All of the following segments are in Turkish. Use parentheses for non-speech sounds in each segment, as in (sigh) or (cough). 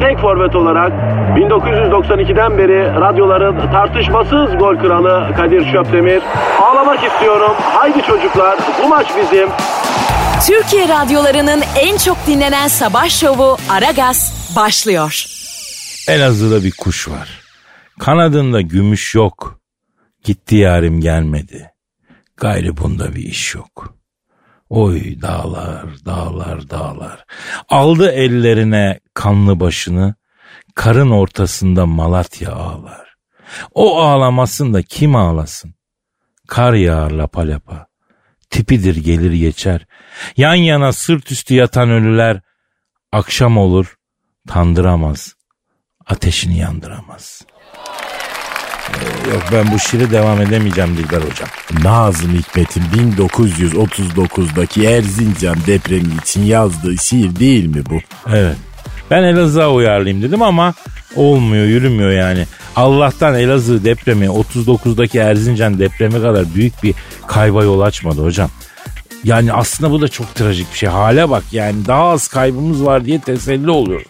tek forvet olarak 1992'den beri radyoların tartışmasız gol kralı Kadir Şöpdemir. Ağlamak istiyorum. Haydi çocuklar bu maç bizim. Türkiye radyolarının en çok dinlenen sabah şovu Aragaz başlıyor. Elazığ'da bir kuş var. Kanadında gümüş yok. Gitti yarim gelmedi. Gayrı bunda bir iş yok. Oy dağlar, dağlar, dağlar. Aldı ellerine kanlı başını. Karın ortasında Malatya ağlar. O ağlamasın da kim ağlasın? Kar yağar lapa lapa. Tipidir gelir geçer. Yan yana sırt üstü yatan ölüler. Akşam olur tandıramaz. Ateşini yandıramaz. Yok ben bu şiiri devam edemeyeceğim Dilber hocam. Nazım Hikmet'in 1939'daki Erzincan depremi için yazdığı şiir değil mi bu? Evet. Ben Elazığ'a uyarlayayım dedim ama olmuyor yürümüyor yani. Allah'tan Elazığ depremi 39'daki Erzincan depremi kadar büyük bir kayba yol açmadı hocam. Yani aslında bu da çok trajik bir şey. Hale bak yani daha az kaybımız var diye teselli oluyoruz.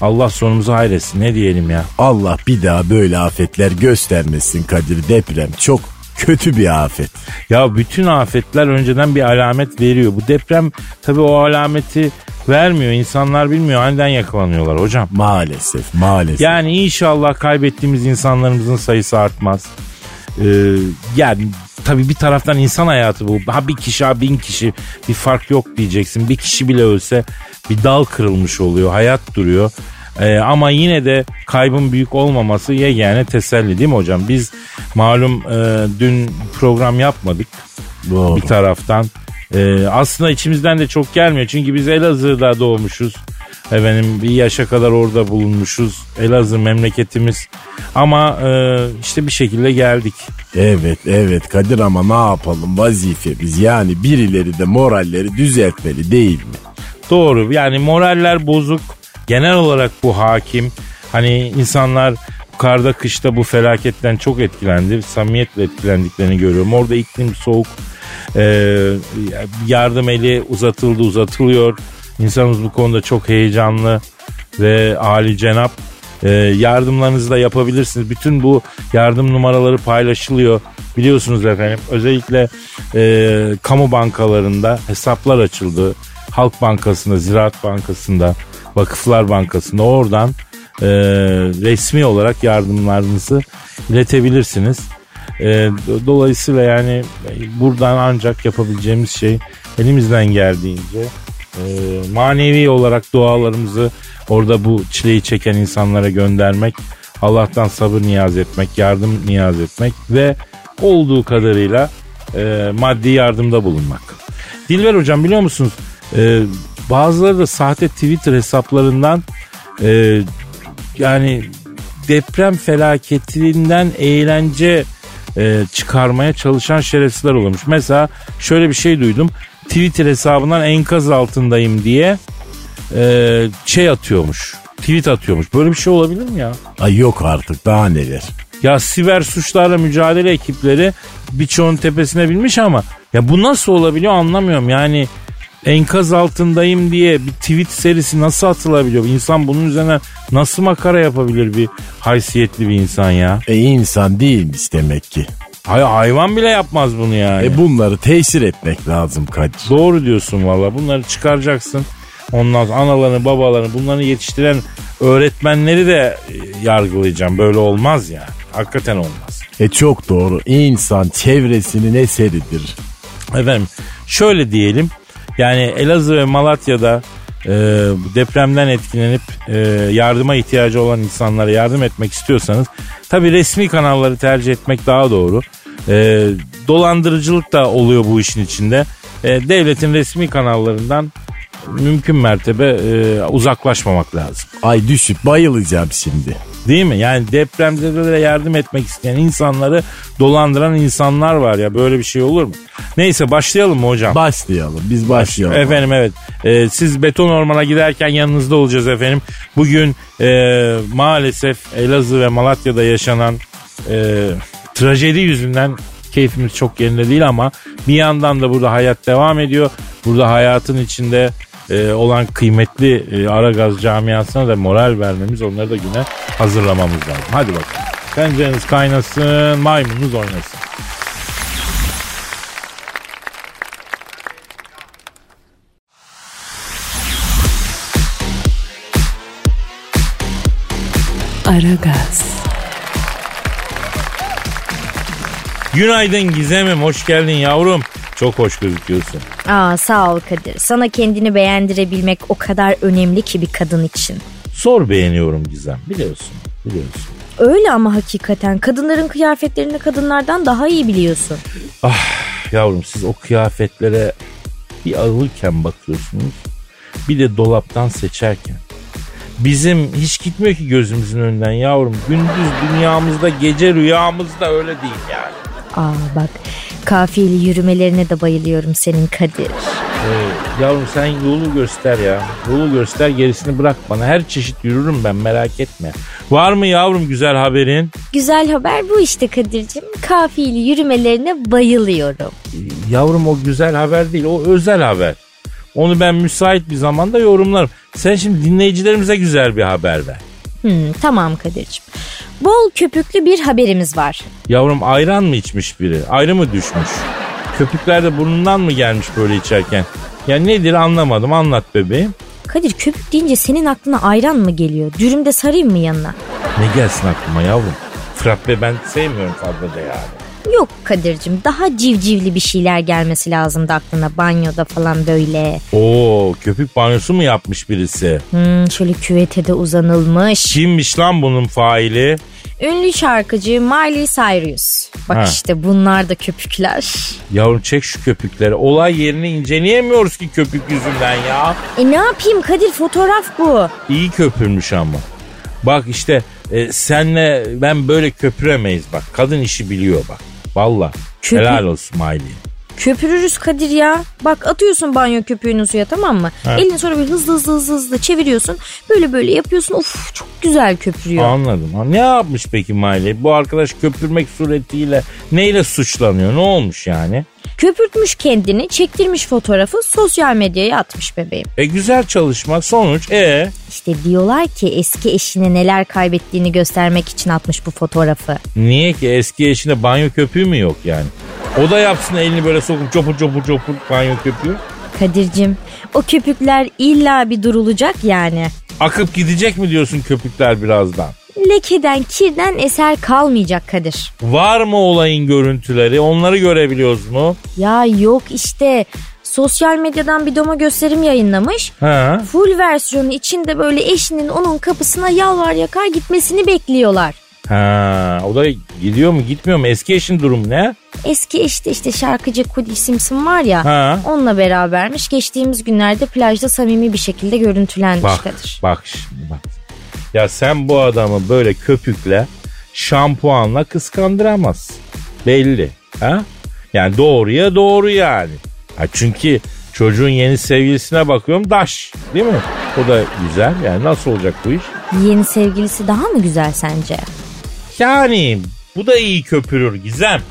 Allah sonumuzu hayretsin ne diyelim ya. Allah bir daha böyle afetler göstermesin Kadir deprem çok kötü bir afet. Ya bütün afetler önceden bir alamet veriyor. Bu deprem tabii o alameti vermiyor. İnsanlar bilmiyor. Aniden yakalanıyorlar hocam. Maalesef maalesef. Yani inşallah kaybettiğimiz insanlarımızın sayısı artmaz. Ee, yani tabii bir taraftan insan hayatı bu. Ha bir kişi ha bin kişi bir fark yok diyeceksin. Bir kişi bile ölse bir dal kırılmış oluyor. Hayat duruyor. Ee, ama yine de kaybın büyük olmaması yegane teselli değil mi hocam? Biz malum e, dün program yapmadık Doğru. bir taraftan. Ee, aslında içimizden de çok gelmiyor. Çünkü biz Elazığ'da doğmuşuz. Efendim bir yaşa kadar orada bulunmuşuz. Elazığ memleketimiz. Ama e, işte bir şekilde geldik. Evet evet Kadir ama ne yapalım vazifemiz yani birileri de moralleri düzeltmeli değil mi? Doğru yani moraller bozuk. Genel olarak bu hakim. Hani insanlar karda kışta bu felaketten çok etkilendi. Samimiyetle etkilendiklerini görüyorum. Orada iklim soğuk. Ee, yardım eli uzatıldı uzatılıyor. İnsanımız bu konuda çok heyecanlı ve âli cenap. Ee, yardımlarınızı da yapabilirsiniz. Bütün bu yardım numaraları paylaşılıyor. Biliyorsunuz efendim özellikle e, kamu bankalarında hesaplar açıldı. Halk Bankası'nda, Ziraat Bankası'nda, Vakıflar Bankası'nda oradan e, resmi olarak yardımlarınızı iletebilirsiniz. E, dolayısıyla yani buradan ancak yapabileceğimiz şey elimizden geldiğince e, manevi olarak dualarımızı orada bu çileyi çeken insanlara göndermek, Allah'tan sabır niyaz etmek, yardım niyaz etmek ve olduğu kadarıyla e, maddi yardımda bulunmak. Dilber hocam biliyor musunuz e, bazıları da sahte Twitter hesaplarından e, yani deprem felaketinden eğlence e, çıkarmaya çalışan şerefsizler olmuş. Mesela şöyle bir şey duydum. Twitter hesabından enkaz altındayım diye e, şey atıyormuş. Tweet atıyormuş. Böyle bir şey olabilir mi ya? Ay yok artık daha neler. Ya siber suçlarla mücadele ekipleri birçoğun tepesine binmiş ama ya bu nasıl olabiliyor anlamıyorum. Yani enkaz altındayım diye bir tweet serisi nasıl atılabiliyor? İnsan bunun üzerine nasıl makara yapabilir bir haysiyetli bir insan ya? E insan değilmiş demek ki. Hay hayvan bile yapmaz bunu yani. E bunları tesir etmek lazım Kadir. Doğru diyorsun valla. Bunları çıkaracaksın. Ondan sonra analarını babalarını bunları yetiştiren öğretmenleri de e, yargılayacağım. Böyle olmaz yani. Hakikaten olmaz. E çok doğru. İnsan çevresinin eseridir. Efendim şöyle diyelim. Yani Elazığ ve Malatya'da e, depremden etkilenip e, yardıma ihtiyacı olan insanlara yardım etmek istiyorsanız tabi resmi kanalları tercih etmek daha doğru. E, dolandırıcılık da oluyor bu işin içinde. E, devletin resmi kanallarından mümkün mertebe e, uzaklaşmamak lazım. Ay düşüp bayılacağım şimdi. Değil mi? Yani depremzedelere yardım etmek isteyen insanları dolandıran insanlar var ya böyle bir şey olur mu? Neyse başlayalım mı hocam? Başlayalım biz başlayalım. Efendim evet. Ee, siz beton ormana giderken yanınızda olacağız efendim. Bugün e, maalesef Elazığ ve Malatya'da yaşanan e, trajedi yüzünden keyfimiz çok yerinde değil ama bir yandan da burada hayat devam ediyor. Burada hayatın içinde e, olan kıymetli e, Aragaz camiasına da moral vermemiz onları da güne hazırlamamız lazım. Hadi bakalım. Tencereniz kaynasın, maymununuz oynasın. Aragaz, Günaydın Gizem'im, hoş geldin yavrum. Çok hoş gözüküyorsun. Aa sağ ol Kadir. Sana kendini beğendirebilmek o kadar önemli ki bir kadın için. Zor beğeniyorum Gizem, biliyorsun, biliyorsun. Öyle ama hakikaten kadınların kıyafetlerini kadınlardan daha iyi biliyorsun. Yavrum siz o kıyafetlere bir alırken bakıyorsunuz. Bir de dolaptan seçerken. Bizim hiç gitmiyor ki gözümüzün önünden yavrum. Gündüz dünyamızda gece rüyamızda öyle değil yani. Aa bak kafiyeli yürümelerine de bayılıyorum senin Kadir. Ee, yavrum sen yolu göster ya. Yolu göster gerisini bırak bana. Her çeşit yürürüm ben merak etme. Var mı yavrum güzel haberin? Güzel haber bu işte Kadir'cim. Kafiyeli yürümelerine bayılıyorum. Yavrum o güzel haber değil o özel haber. Onu ben müsait bir zamanda yorumlarım. Sen şimdi dinleyicilerimize güzel bir haber ver. Hmm, tamam Kadir'cim. Bol köpüklü bir haberimiz var. Yavrum ayran mı içmiş biri? Ayrı mı düşmüş? Köpükler de burnundan mı gelmiş böyle içerken? Ya nedir anlamadım anlat bebeğim. Kadir köpük deyince senin aklına ayran mı geliyor? Dürümde sarayım mı yanına? Ne gelsin aklıma yavrum? Frappe ben sevmiyorum fazla yani. Yok Kadir'cim daha civcivli bir şeyler gelmesi lazımdı aklına banyoda falan böyle. Oo köpük banyosu mu yapmış birisi? Hmm, şöyle küvete de uzanılmış. Kimmiş lan bunun faili? Ünlü şarkıcı Miley Cyrus. Bak Ha. işte bunlar da köpükler. Yavrum çek şu köpükleri. Olay yerini inceleyemiyoruz ki köpük yüzünden ya. E ne yapayım Kadir fotoğraf bu. İyi köpürmüş ama. Bak işte e, senle ben böyle köpüremeyiz bak. Kadın işi biliyor bak. Valla. Köpü- Helal olsun Miley. Köpürürüz Kadir ya. Bak atıyorsun banyo köpüğünü suya tamam mı? Ha. Elini sonra böyle hızlı hızlı hızlı hızlı çeviriyorsun. Böyle böyle yapıyorsun. Of çok güzel köpürüyor. Anladım. Ha, Ne yapmış peki Miley? Bu arkadaş köpürmek suretiyle neyle suçlanıyor? Ne olmuş yani? Köpürtmüş kendini, çektirmiş fotoğrafı sosyal medyaya atmış bebeğim. E güzel çalışma. Sonuç e İşte diyorlar ki eski eşine neler kaybettiğini göstermek için atmış bu fotoğrafı. niye ki eski eşinde banyo köpüğü mü yok yani? O da yapsın elini böyle sokup çopur çopur çopur banyo köpüğü. Kadir'cim o köpükler illa bir durulacak yani. Akıp gidecek mi diyorsun köpükler birazdan? Lekeden, kirden eser kalmayacak Kadir. Var mı olayın görüntüleri? Onları görebiliyoruz mu? Ya yok işte sosyal medyadan bir doma gösterim yayınlamış. Ha? Full versiyonu içinde böyle eşinin onun kapısına yalvar yakar gitmesini bekliyorlar. Ha, o da gidiyor mu gitmiyor mu? Eski eşin durumu ne? Eski eşte işte şarkıcı Cody Simpson var ya Ha. onunla berabermiş. Geçtiğimiz günlerde plajda samimi bir şekilde görüntülenmiş Bak Kadir. bak şimdi bak. Ya sen bu adamı böyle köpükle şampuanla kıskandıramazsın. Belli. Ha? Yani doğruya doğru yani. Ha çünkü çocuğun yeni sevgilisine bakıyorum daş değil mi? O da güzel yani nasıl olacak bu iş? Yeni sevgilisi daha mı güzel sence? Yani bu da iyi köpürür Gizem.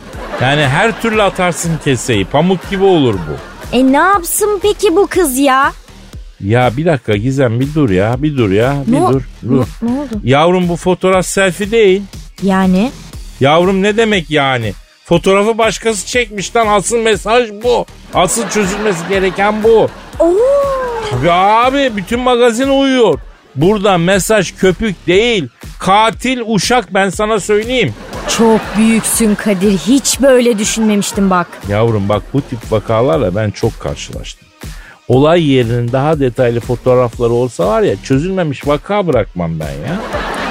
Yani her türlü atarsın keseyi pamuk gibi olur bu. E ne yapsın peki bu kız ya? Ya bir dakika Gizem bir dur ya bir dur ya bir Ne o- dur dur. Ne, ne oldu? Yavrum bu fotoğraf selfie değil. Yani Yavrum ne demek yani? Fotoğrafı başkası çekmiş lan asıl mesaj bu. Asıl çözülmesi gereken bu. Oo, Tabii abi bütün magazin uyuyor. Burada mesaj köpük değil. Katil uşak ben sana söyleyeyim. çok büyüksün Kadir. Hiç böyle düşünmemiştim bak. Yavrum bak bu tip vakalarla ben çok karşılaştım. Olay yerinin daha detaylı fotoğrafları olsa var ya çözülmemiş vaka bırakmam ben ya.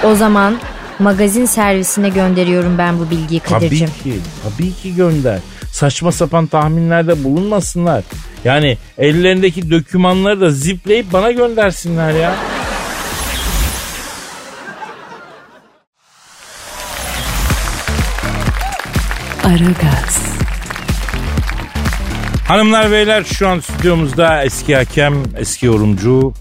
O zaman magazin servisine gönderiyorum ben bu bilgiyi Tabii Kadir'cim. ki, tabii ki gönder. Saçma sapan tahminlerde bulunmasınlar. Yani ellerindeki dokümanları da zipleyip bana göndersinler ya. Aragaz, Hanımlar beyler şu an stüdyomuzda eski hakem, eski yorumcu,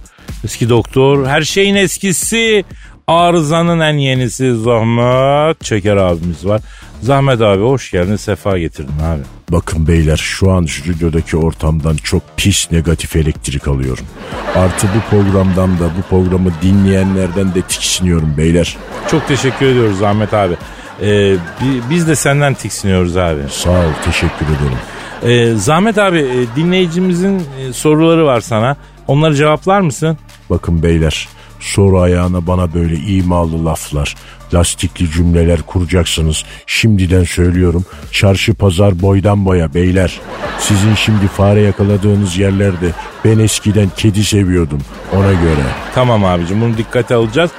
eski doktor, her şeyin eskisi, arızanın en yenisi Zahmet Çeker abimiz var. Zahmet abi hoş geldin, sefa getirdin abi. Bakın beyler şu an stüdyodaki ortamdan çok pis negatif elektrik alıyorum. Artı bu programdan da bu programı dinleyenlerden de tiksiniyorum beyler. Çok teşekkür ediyoruz Zahmet abi. Ee, bi- biz de senden tiksiniyoruz abi. Sağ ol teşekkür ederim. Ee, Zahmet abi e, dinleyicimizin e, soruları var sana. Onları cevaplar mısın? Bakın beyler soru ayağına bana böyle imalı laflar, lastikli cümleler kuracaksınız. Şimdiden söylüyorum çarşı pazar boydan boya beyler. Sizin şimdi fare yakaladığınız yerlerde ben eskiden kedi seviyordum ona göre. Tamam abicim bunu dikkate alacağız.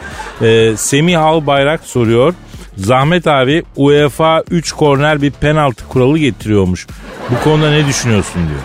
Ee, Semih Albayrak soruyor. Zahmet abi UEFA 3 korner bir penaltı kuralı getiriyormuş. Bu konuda ne düşünüyorsun diyor.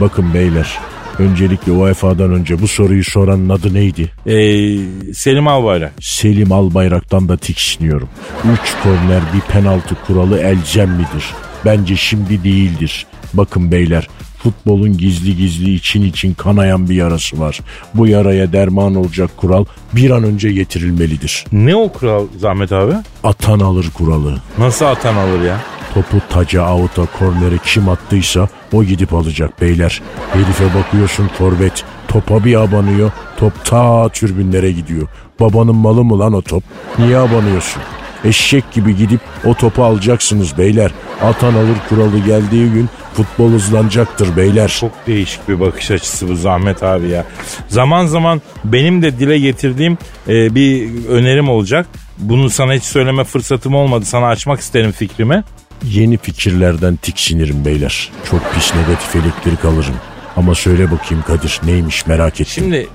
Bakın beyler öncelikle UEFA'dan önce bu soruyu soranın adı neydi? Ee, Selim Albayrak. Selim Albayrak'tan da tiksiniyorum. 3 korner bir penaltı kuralı elzem midir? Bence şimdi değildir. Bakın beyler futbolun gizli gizli için için kanayan bir yarası var. Bu yaraya derman olacak kural bir an önce getirilmelidir. Ne o kural Zahmet abi? Atan alır kuralı. Nasıl atan alır ya? Topu taca, avuta, kornere kim attıysa o gidip alacak beyler. Herife bakıyorsun forvet. Topa bir abanıyor. Top ta türbünlere gidiyor. Babanın malı mı lan o top? Niye abanıyorsun? Eşek gibi gidip o topu alacaksınız beyler. Atan alır kuralı geldiği gün futbol hızlanacaktır beyler. Çok değişik bir bakış açısı bu Zahmet abi ya. Zaman zaman benim de dile getirdiğim e, bir önerim olacak. Bunu sana hiç söyleme fırsatım olmadı. Sana açmak isterim fikrimi. Yeni fikirlerden tiksinirim beyler. Çok pis negatif elektrik alırım. Ama söyle bakayım Kadir neymiş merak ettim. Şimdi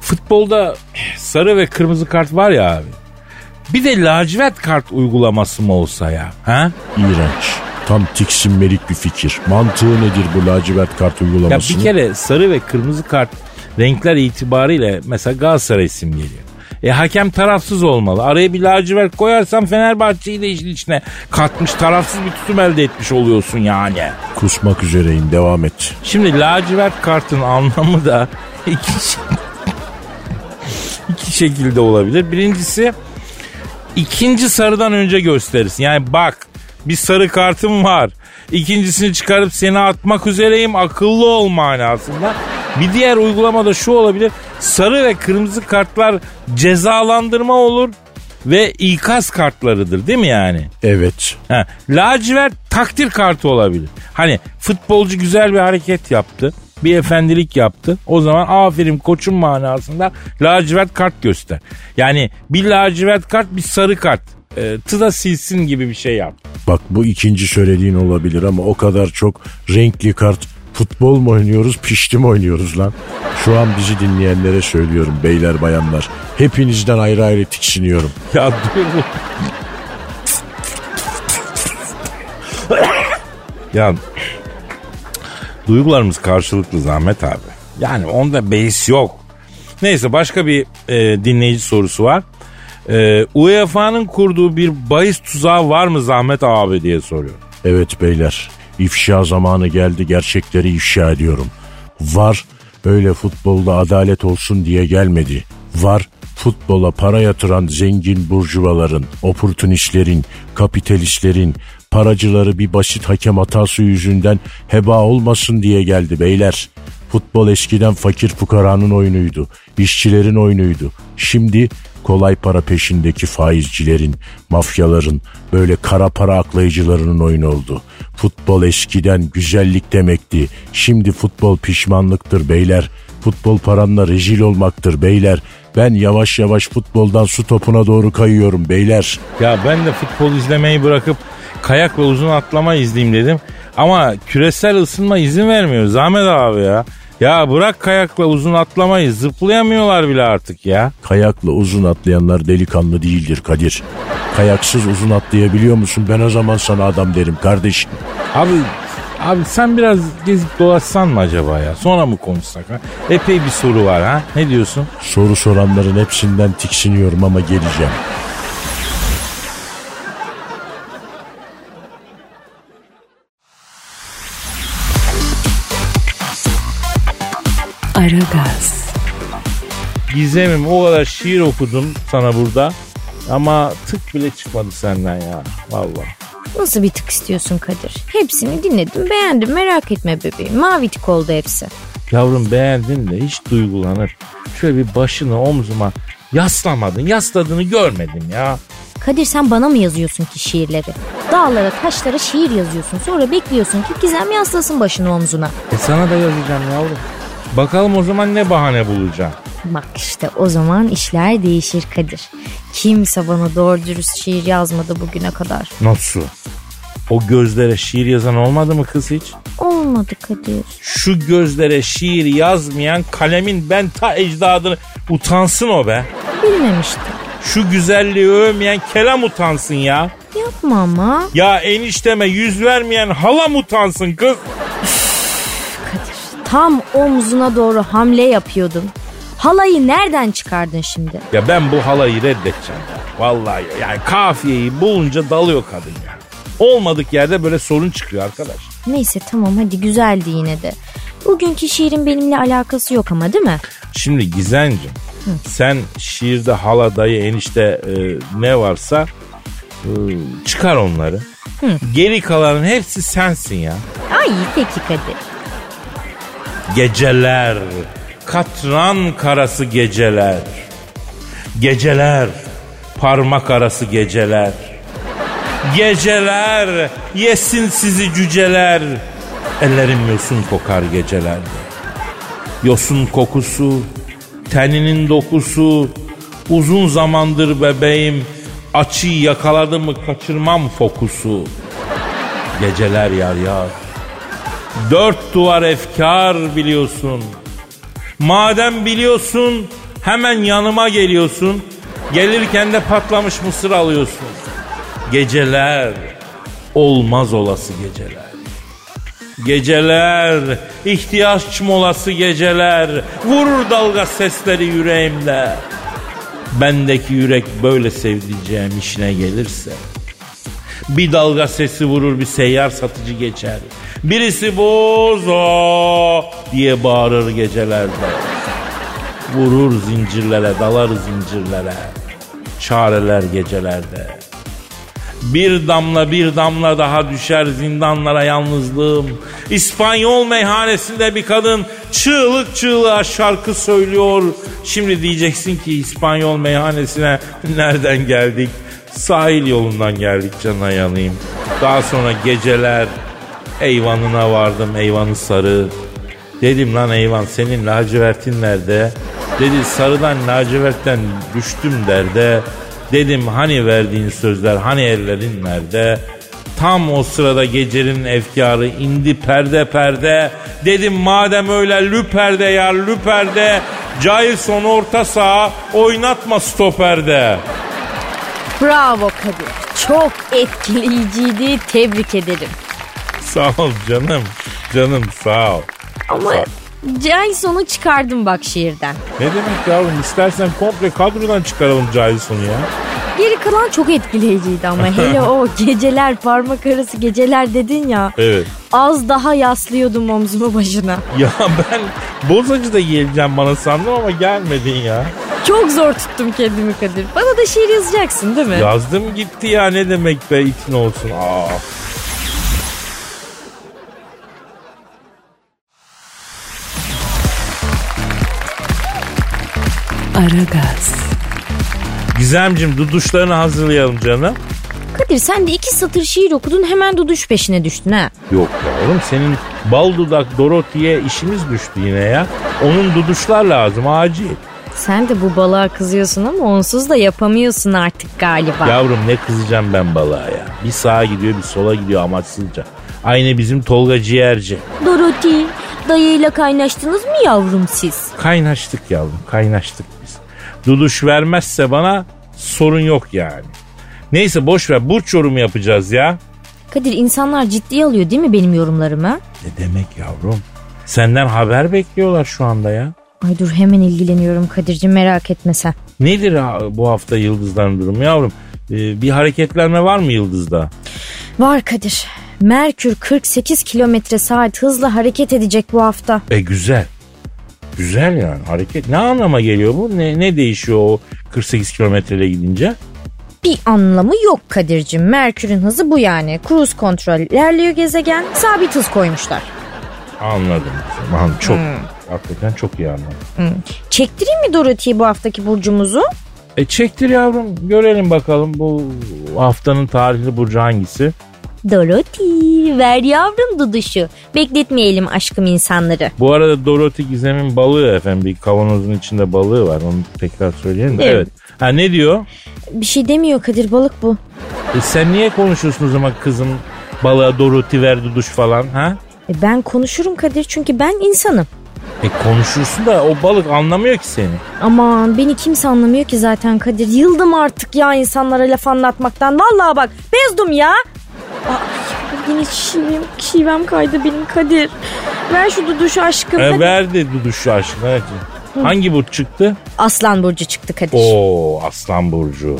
futbolda sarı ve kırmızı kart var ya abi. Bir de lacivert kart uygulaması mı olsa ya? Ha? İğrenç. Tam tiksinmelik bir fikir. Mantığı nedir bu lacivert kart Ya uygulamasının? bir kere sarı ve kırmızı kart renkler itibariyle mesela Galatasaray isim geliyor. E hakem tarafsız olmalı. Araya bir lacivert koyarsan Fenerbahçe'yi de işin içine katmış tarafsız bir tutum elde etmiş oluyorsun yani. Kusmak üzereyim devam et. Şimdi lacivert kartın anlamı da (laughs) iki, iki şekilde olabilir. Birincisi ikinci sarıdan önce gösterirsin. Yani bak bir sarı kartım var. İkincisini çıkarıp seni atmak üzereyim akıllı ol manasında. Bir diğer uygulamada şu olabilir. Sarı ve kırmızı kartlar cezalandırma olur ve ikaz kartlarıdır değil mi yani? Evet. Ha, lacivert takdir kartı olabilir. Hani futbolcu güzel bir hareket yaptı. Bir efendilik yaptı. O zaman aferin koçum manasında lacivert kart göster. Yani bir lacivert kart bir sarı kart. E, tıda silsin gibi bir şey yap. Bak bu ikinci söylediğin olabilir ama o kadar çok renkli kart futbol mu oynuyoruz pişti mi oynuyoruz lan? Şu an bizi dinleyenlere söylüyorum beyler bayanlar. Hepinizden ayrı ayrı tiksiniyorum. Ya dur. ya duygularımız karşılıklı Zahmet abi. Yani onda beis yok. Neyse başka bir e, dinleyici sorusu var. E, UEFA'nın kurduğu bir bahis tuzağı var mı Zahmet abi diye soruyor. Evet beyler ifşa zamanı geldi gerçekleri ifşa ediyorum. Var öyle futbolda adalet olsun diye gelmedi. Var futbola para yatıran zengin burjuvaların, oportunistlerin, kapitalistlerin, paracıları bir basit hakem hatası yüzünden heba olmasın diye geldi beyler. Futbol eskiden fakir fukaranın oyunuydu, işçilerin oyunuydu. Şimdi kolay para peşindeki faizcilerin, mafyaların, böyle kara para aklayıcılarının oyunu oldu. Futbol eskiden güzellik demekti. Şimdi futbol pişmanlıktır beyler. Futbol paranla rezil olmaktır beyler. Ben yavaş yavaş futboldan su topuna doğru kayıyorum beyler. Ya ben de futbol izlemeyi bırakıp kayak ve uzun atlama izleyeyim dedim. Ama küresel ısınma izin vermiyor Zahmet abi ya. Ya bırak kayakla uzun atlamayı zıplayamıyorlar bile artık ya. Kayakla uzun atlayanlar delikanlı değildir Kadir. Kayaksız uzun atlayabiliyor musun? Ben o zaman sana adam derim kardeşim. Abi abi sen biraz gezip dolaşsan mı acaba ya? Sonra mı konuşsak ha? Epey bir soru var ha? Ne diyorsun? Soru soranların hepsinden tiksiniyorum ama geleceğim. Aragaz, Gizemim o kadar şiir okudum sana burada. Ama tık bile çıkmadı senden ya. Vallahi. Nasıl bir tık istiyorsun Kadir? Hepsini dinledim beğendim merak etme bebeğim. Mavi tık oldu hepsi. Yavrum beğendin de hiç duygulanır. Şöyle bir başını omzuma yaslamadın. Yasladığını görmedim ya. Kadir sen bana mı yazıyorsun ki şiirleri? Dağlara taşlara şiir yazıyorsun. Sonra bekliyorsun ki Gizem yaslasın başını omzuna. E sana da yazacağım yavrum. Bakalım o zaman ne bahane bulacağım. Bak işte o zaman işler değişir Kadir. Kimse bana doğru dürüst şiir yazmadı bugüne kadar. Nasıl? O gözlere şiir yazan olmadı mı kız hiç? Olmadı Kadir. Şu gözlere şiir yazmayan kalemin ben ta ecdadını utansın o be. Bilmemiştim. Şu güzelliği övmeyen kelam utansın ya. Yapma ama. Ya enişteme yüz vermeyen halam utansın kız. Tam omzuna doğru hamle yapıyordun. Halayı nereden çıkardın şimdi? Ya ben bu halayı reddedeceğim ya. Vallahi ya. Yani kafiyeyi bulunca dalıyor kadın ya. Olmadık yerde böyle sorun çıkıyor arkadaş. Neyse tamam hadi güzeldi yine de. Bugünkü şiirin benimle alakası yok ama değil mi? Şimdi Gizencim sen şiirde hala dayı enişte e, ne varsa e, çıkar onları. Geri kalanın hepsi sensin ya. Ay peki Kadir. Geceler, katran karası geceler. Geceler, parmak arası geceler. Geceler, yesin sizi cüceler. Ellerim yosun kokar gecelerde. Yosun kokusu, teninin dokusu. Uzun zamandır bebeğim, açıyı yakaladı mı kaçırmam fokusu. Geceler yar yar. Dört duvar efkar biliyorsun. Madem biliyorsun hemen yanıma geliyorsun. Gelirken de patlamış mısır alıyorsun. Geceler olmaz olası geceler. Geceler ihtiyaç molası geceler. Vurur dalga sesleri yüreğimde. Bendeki yürek böyle sevdiceğim işine gelirse. Bir dalga sesi vurur bir seyyar satıcı geçer. Birisi bozo diye bağırır gecelerde. Vurur zincirlere dalar zincirlere. Çareler gecelerde. Bir damla bir damla daha düşer zindanlara yalnızlığım. İspanyol meyhanesinde bir kadın çığlık çığlığa şarkı söylüyor. Şimdi diyeceksin ki İspanyol meyhanesine nereden geldik? Sahil yolundan geldik canına yanayım. Daha sonra geceler eyvanına vardım eyvanı sarı. Dedim lan eyvan senin lacivertin nerede? Dedi sarıdan lacivertten düştüm derde. Dedim hani verdiğin sözler hani ellerin nerede? Tam o sırada gecenin efkarı indi perde perde. Dedim madem öyle lüperde yar lüperde. Jailson orta saha oynatma stoperde. Bravo Kadir. Çok etkileyiciydi. Tebrik ederim. Sağ ol canım. Canım sağ ol. Ama Jason'u çıkardım bak şiirden. Ne demek yavrum istersen komple kadrodan çıkaralım Jason'u ya. Geri kalan çok etkileyiciydi ama (laughs) hele o geceler parmak arası geceler dedin ya. Evet. Az daha yaslıyordum omzumu başına. (laughs) Ya ben bozacı da geleceğim bana sandım ama gelmedin ya. Çok zor tuttum kendimi Kadir. Bana da şiir yazacaksın değil mi? Yazdım gitti ya ne demek be itin olsun. Aa. Aragaz, Gizemcim duduşlarını hazırlayalım canım. Kadir sen de iki satır şiir okudun hemen duduş peşine düştün ha. Yok yavrum senin bal dudak Dorothy'ye işimiz düştü yine ya. Onun duduşlar lazım acil. Sen de bu balığa kızıyorsun ama onsuz da yapamıyorsun artık galiba. Yavrum ne kızacağım ben balığa ya. Bir sağa gidiyor bir sola gidiyor amaçsızca. Aynı bizim Tolga Ciğerci. Dorothy, dayıyla kaynaştınız mı yavrum siz? Kaynaştık yavrum kaynaştık. Duduş vermezse bana sorun yok yani. Neyse boş ver burç yorumu yapacağız ya. Kadir insanlar ciddiye alıyor değil mi benim yorumlarımı? Ne demek yavrum? Senden haber bekliyorlar şu anda ya. Ay dur hemen ilgileniyorum Kadir'cim merak etme sen. Nedir bu hafta yıldızların durumu yavrum? Ee, bir hareketlenme var mı yıldızda? Var Kadir. Merkür 48 kilometre saat hızla hareket edecek bu hafta. E güzel. Güzel yani hareket. Ne anlama geliyor bu? Ne, ne değişiyor o 48 kilometreyle gidince? Bir anlamı yok Kadir'cim. Merkür'ün hızı bu yani. Cruise kontrol ilerliyor gezegen. Sabit hız koymuşlar. Anladım. Anladım. Çok. Hakikaten çok iyi anladım. Çektireyim mi Dorothy'yi bu haftaki burcumuzu? E çektir yavrum. Görelim bakalım bu haftanın tarihli burcu hangisi? Dorothy ver yavrum duduşu. Bekletmeyelim aşkım insanları. Bu arada Dorothy Gizem'in balığı efendim. Bir kavanozun içinde balığı var. Onu tekrar söyleyelim de. Evet. Evet. Ha ne diyor? Bir şey demiyor Kadir balık bu. E sen niye konuşuyorsun o zaman kızım balığa Dorothy ver duduş falan ha? E ben konuşurum Kadir çünkü ben insanım. E konuşursun da o balık anlamıyor ki seni. Aman beni kimse anlamıyor ki zaten Kadir. Yıldım artık ya insanlara laf anlatmaktan. Vallahi bak bezdum ya. Ay, yine şivem, şivem kaydı benim Kadir. Ver şu duduşu aşkım. E hadi. verdi duduşu aşkına. hadi. Hangi burç çıktı? Aslan burcu çıktı Kadir. Oo Aslan Burcu.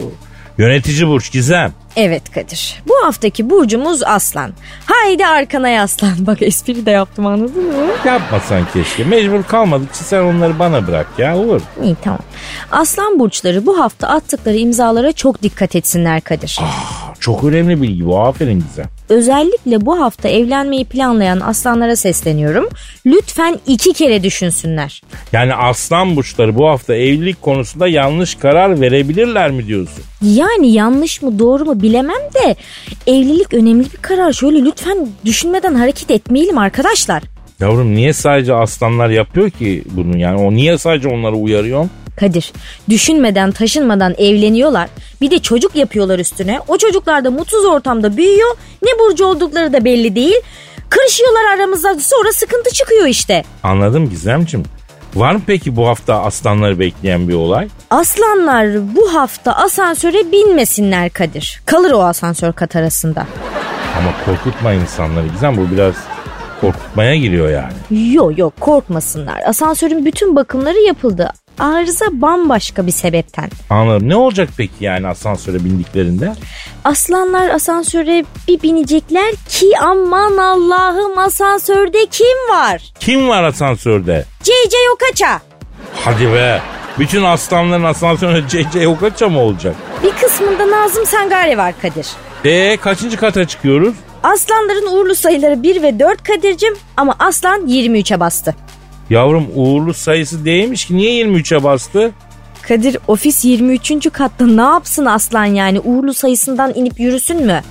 Yönetici burç Gizem. Evet Kadir. Bu haftaki burcumuz aslan. Haydi arkana yaslan. (laughs) Bak espri de yaptım anladın mı? Yapmasan keşke. Mecbur kalmadıkça sen onları bana bırak ya olur. İyi tamam. Aslan burçları bu hafta attıkları imzalara çok dikkat etsinler Kadir. Çok önemli bilgi bu. Aferin Gizem. Özellikle bu hafta evlenmeyi planlayan aslanlara sesleniyorum. Lütfen iki kere düşünsünler. Yani aslan burçları bu hafta evlilik konusunda yanlış karar verebilirler mi diyorsun? Yani yanlış mı doğru mu bilemem de evlilik önemli bir karar. Şöyle lütfen düşünmeden hareket etmeyelim arkadaşlar. Yavrum niye sadece aslanlar yapıyor ki bunu? Yani o niye sadece onları uyarıyor? Kadir düşünmeden taşınmadan evleniyorlar. Bir de çocuk yapıyorlar üstüne. O çocuklar da mutsuz ortamda büyüyor. Ne burcu oldukları da belli değil. Kırışıyorlar aramızda sonra sıkıntı çıkıyor işte. Anladım Gizemcim. Var mı peki bu hafta aslanları bekleyen bir olay? Aslanlar bu hafta asansöre binmesinler Kadir. Kalır o asansör kat arasında. Ama korkutma insanları Gizem bu biraz korkutmaya giriyor yani. Yok yok korkmasınlar. Asansörün bütün bakımları yapıldı. Arıza bambaşka bir sebepten. Anladım. Ne olacak peki yani asansöre bindiklerinde? Aslanlar asansöre bir binecekler ki aman Allah'ım asansörde kim var? Kim var asansörde? CC Yokaça. Hadi be. Bütün aslanların asansöründe CC Okaça mı olacak? Bir kısmında Nazım Sangare var Kadir. E kaçıncı kata çıkıyoruz? Aslanların uğurlu sayıları 1 ve 4 Kadir'cim ama aslan 23'e bastı. Yavrum uğurlu sayısı değilmiş ki niye 23'e bastı? Kadir ofis 23. katta ne yapsın aslan yani uğurlu sayısından inip yürüsün mü?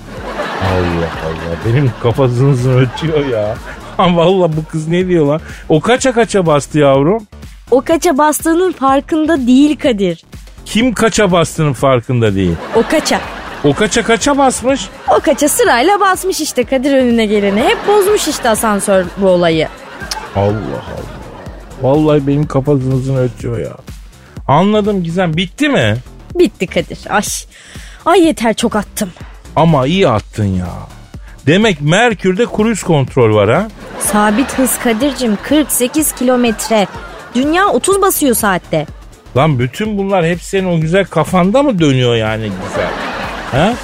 Allah Allah benim kafasınızı ötüyor ya. Valla bu kız ne diyor lan? O kaça kaça bastı yavrum? O kaça bastığının farkında değil Kadir. Kim kaça bastığının farkında değil. O kaça. O kaça kaça basmış? O kaça sırayla basmış işte Kadir önüne geleni. Hep bozmuş işte asansör bu olayı. Allah Allah. Vallahi benim kafasınızın ötüyor ya. Anladım Gizem bitti mi? Bitti Kadir. Ay. Ay yeter çok attım. Ama iyi attın ya. Demek Merkür'de cruise kontrol var ha? Sabit hız Kadir'cim 48 kilometre. Dünya 30 basıyor saatte. Lan bütün bunlar hep senin o güzel kafanda mı dönüyor yani güzel? Ha?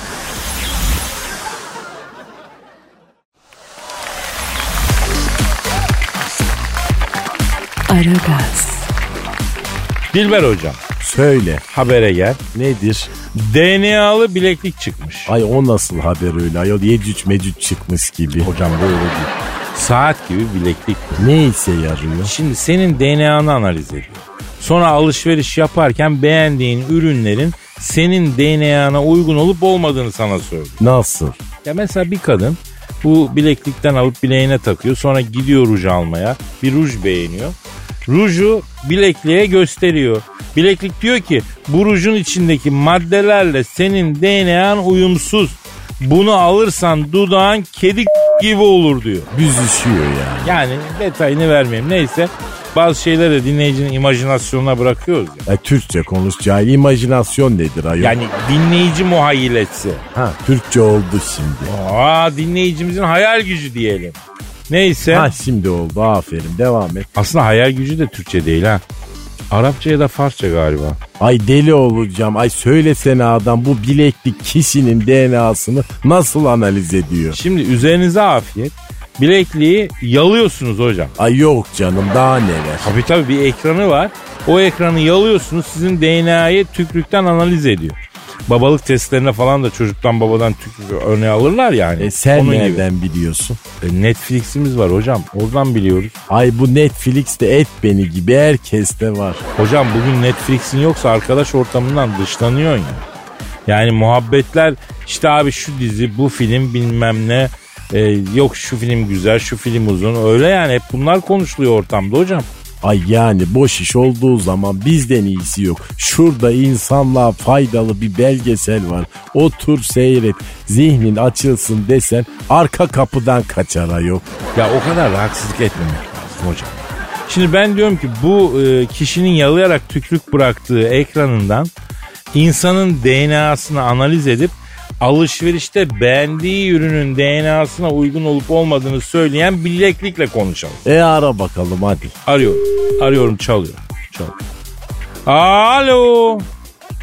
Aragaz, Dilber hocam Söyle habere gel. nedir? DNA'lı bileklik çıkmış. Ay o nasıl haber öyle ayol yecüc mecüc çıkmış gibi. Hocam böyle değil. Saat gibi bileklik. Ne işe yarıyor? Şimdi senin DNA'nı analiz ediyor. Sonra alışveriş yaparken beğendiğin ürünlerin senin DNA'na uygun olup olmadığını sana söylüyor. Nasıl? Ya mesela bir kadın bu bileklikten alıp bileğine takıyor. Sonra gidiyor ruj almaya. Bir ruj beğeniyor. Ruju bilekliğe gösteriyor. Bileklik diyor ki bu rujun içindeki maddelerle senin DNA'n uyumsuz. Bunu alırsan dudağın kedi (laughs) gibi olur diyor. Büzüşüyor yani. Yani detayını vermeyeyim. Neyse bazı şeyleri de dinleyicinin imajinasyonuna bırakıyoruz ya. E, Türkçe konuş cahil. İmajinasyon nedir ayol? Yani dinleyici muhayyilesi. Ha, Türkçe oldu şimdi. Aa dinleyicimizin hayal gücü diyelim. Neyse. Ha şimdi oldu aferin devam et. Aslında hayal gücü de Türkçe değil ha. Arapça ya da Farsça galiba. Ay deli olacağım. Ay söylesene adam bu bileklik kişinin DNA'sını nasıl analiz ediyor? Şimdi üzerinize afiyet. Bilekliği yalıyorsunuz hocam. Ay yok canım daha neler. Tabii tabii bir ekranı var. O ekranı yalıyorsunuz sizin DNA'yı tükrükten analiz ediyor. Babalık testlerine falan da çocuktan babadan tükrük örneği alırlar yani. E sen Onun gibi. nereden biliyorsun? E, Netflix'imiz var hocam. Oradan biliyoruz. Ay bu Netflix'te et beni gibi herkeste var. Hocam bugün Netflix'in yoksa arkadaş ortamından dışlanıyorsun ya. Yani muhabbetler işte abi şu dizi bu film bilmem ne e, yok şu film güzel şu film uzun öyle yani hep bunlar konuşuluyor ortamda hocam. Ay yani boş iş olduğu zaman bizden iyisi yok. Şurada insanlığa faydalı bir belgesel var. Otur seyret zihnin açılsın desen arka kapıdan kaçara yok. Ya o kadar haksızlık etmemek lazım hocam. Şimdi ben diyorum ki bu e, kişinin yalayarak tükrük bıraktığı ekranından insanın DNA'sını analiz edip alışverişte beğendiği ürünün DNA'sına uygun olup olmadığını söyleyen bileklikle konuşalım. E ara bakalım hadi. Arıyorum. Arıyorum çalıyor. Çalıyor. Alo.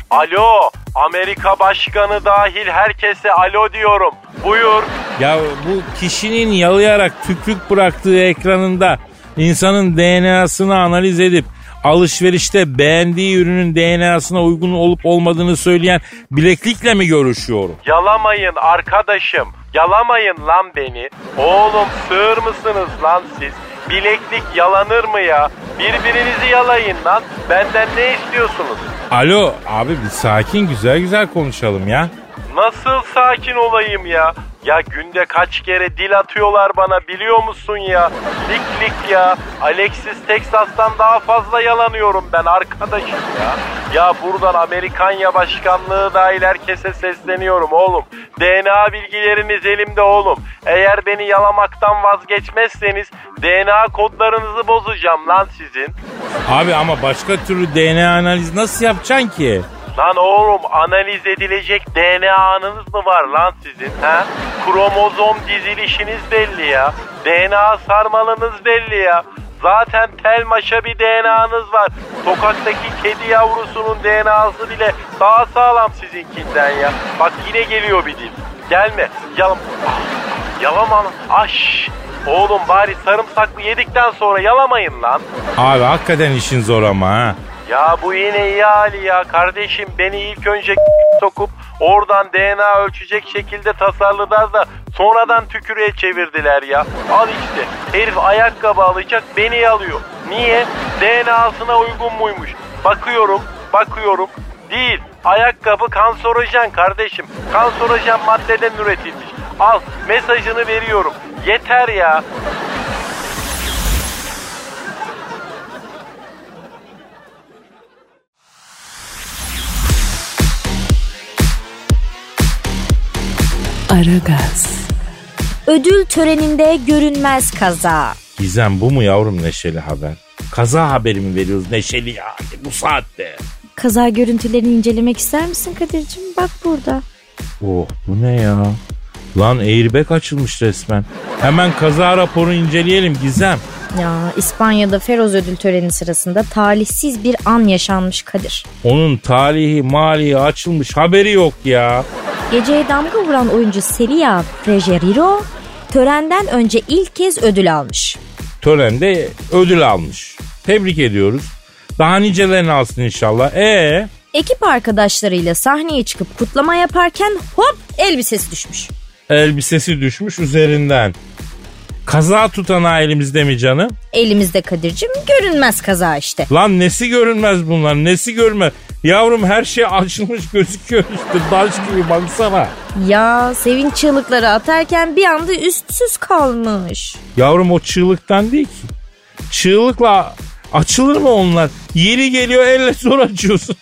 Alo, Amerika Başkanı dahil herkese alo diyorum. Buyur. Ya bu kişinin yalayarak tükrük bıraktığı ekranında insanın DNA'sını analiz edip alışverişte beğendiği ürünün DNA'sına uygun olup olmadığını söyleyen bileklikle mi görüşüyorum? Yalamayın arkadaşım. Yalamayın lan beni. Oğlum sığır mısınız lan siz? Bileklik yalanır mı ya? Birbirinizi yalayın lan. Benden ne istiyorsunuz? Alo abi bir sakin güzel güzel konuşalım ya. Nasıl sakin olayım ya? Ya günde kaç kere dil atıyorlar bana biliyor musun ya? Lik lik ya. Alexis Texas'tan daha fazla yalanıyorum ben arkadaşım ya. Ya buradan Amerikanya Başkanlığı dahil herkese sesleniyorum oğlum. DNA bilgileriniz elimde oğlum. Eğer beni yalamaktan vazgeçmezseniz DNA kodlarınızı bozacağım lan sizin. Abi ama başka türlü DNA analizi nasıl yapacaksın ki? Lan oğlum analiz edilecek DNA'nız mı var lan sizin ha? Kromozom dizilişiniz belli ya. DNA sarmalınız belli ya. Zaten tel maşa bir DNA'nız var. Sokaktaki kedi yavrusunun DNA'sı bile daha sağlam sizinkinden ya. Bak yine geliyor bir dil. Gelme. Yalam. Ah, Yalama lan. Aş. Oğlum bari sarımsaklı yedikten sonra yalamayın lan. Abi hakikaten işin zor ama ha. Ya bu yine iyi hali ya. Kardeşim beni ilk önce (laughs) sokup oradan DNA ölçecek şekilde tasarladılar da sonradan tükürüğe çevirdiler ya. Al işte herif ayakkabı alacak beni alıyor. Niye? DNA'sına uygun muymuş? Bakıyorum, bakıyorum. Değil. Ayakkabı kanserojen kardeşim. Kanserojen maddeden üretilmiş. Al mesajını veriyorum. Yeter ya. Aragaz, Ödül töreninde görünmez kaza. Gizem bu mu yavrum neşeli haber? Kaza haberi mi veriyoruz neşeli ya bu saatte? Kaza görüntülerini incelemek ister misin Kadir'cim? Bak burada. Oh bu ne ya? Lan airbag açılmış resmen. Hemen kaza raporunu inceleyelim Gizem. Ya İspanya'da Feroz ödül töreni sırasında talihsiz bir an yaşanmış Kadir. Onun talihi malihi açılmış haberi yok ya. Geceye damga vuran oyuncu Celia Frejeriro törenden önce ilk kez ödül almış. Törende ödül almış. Tebrik ediyoruz. Daha nicelerini alsın inşallah. E Ekip arkadaşlarıyla sahneye çıkıp kutlama yaparken hop elbisesi düşmüş. elbisesi düşmüş üzerinden. Kaza tutanağı elimizde mi canım? Elimizde Kadir'cim görünmez kaza işte. Lan nesi görünmez bunlar nesi görünmez. Yavrum her şey açılmış gözüküyor işte daş gibi baksana. Ya sevinç çığlıkları atarken bir anda üstsüz kalmış. Yavrum o çığlıktan değil ki. Çığlıkla açılır mı onlar? Yeri geliyor elle zor açıyorsun.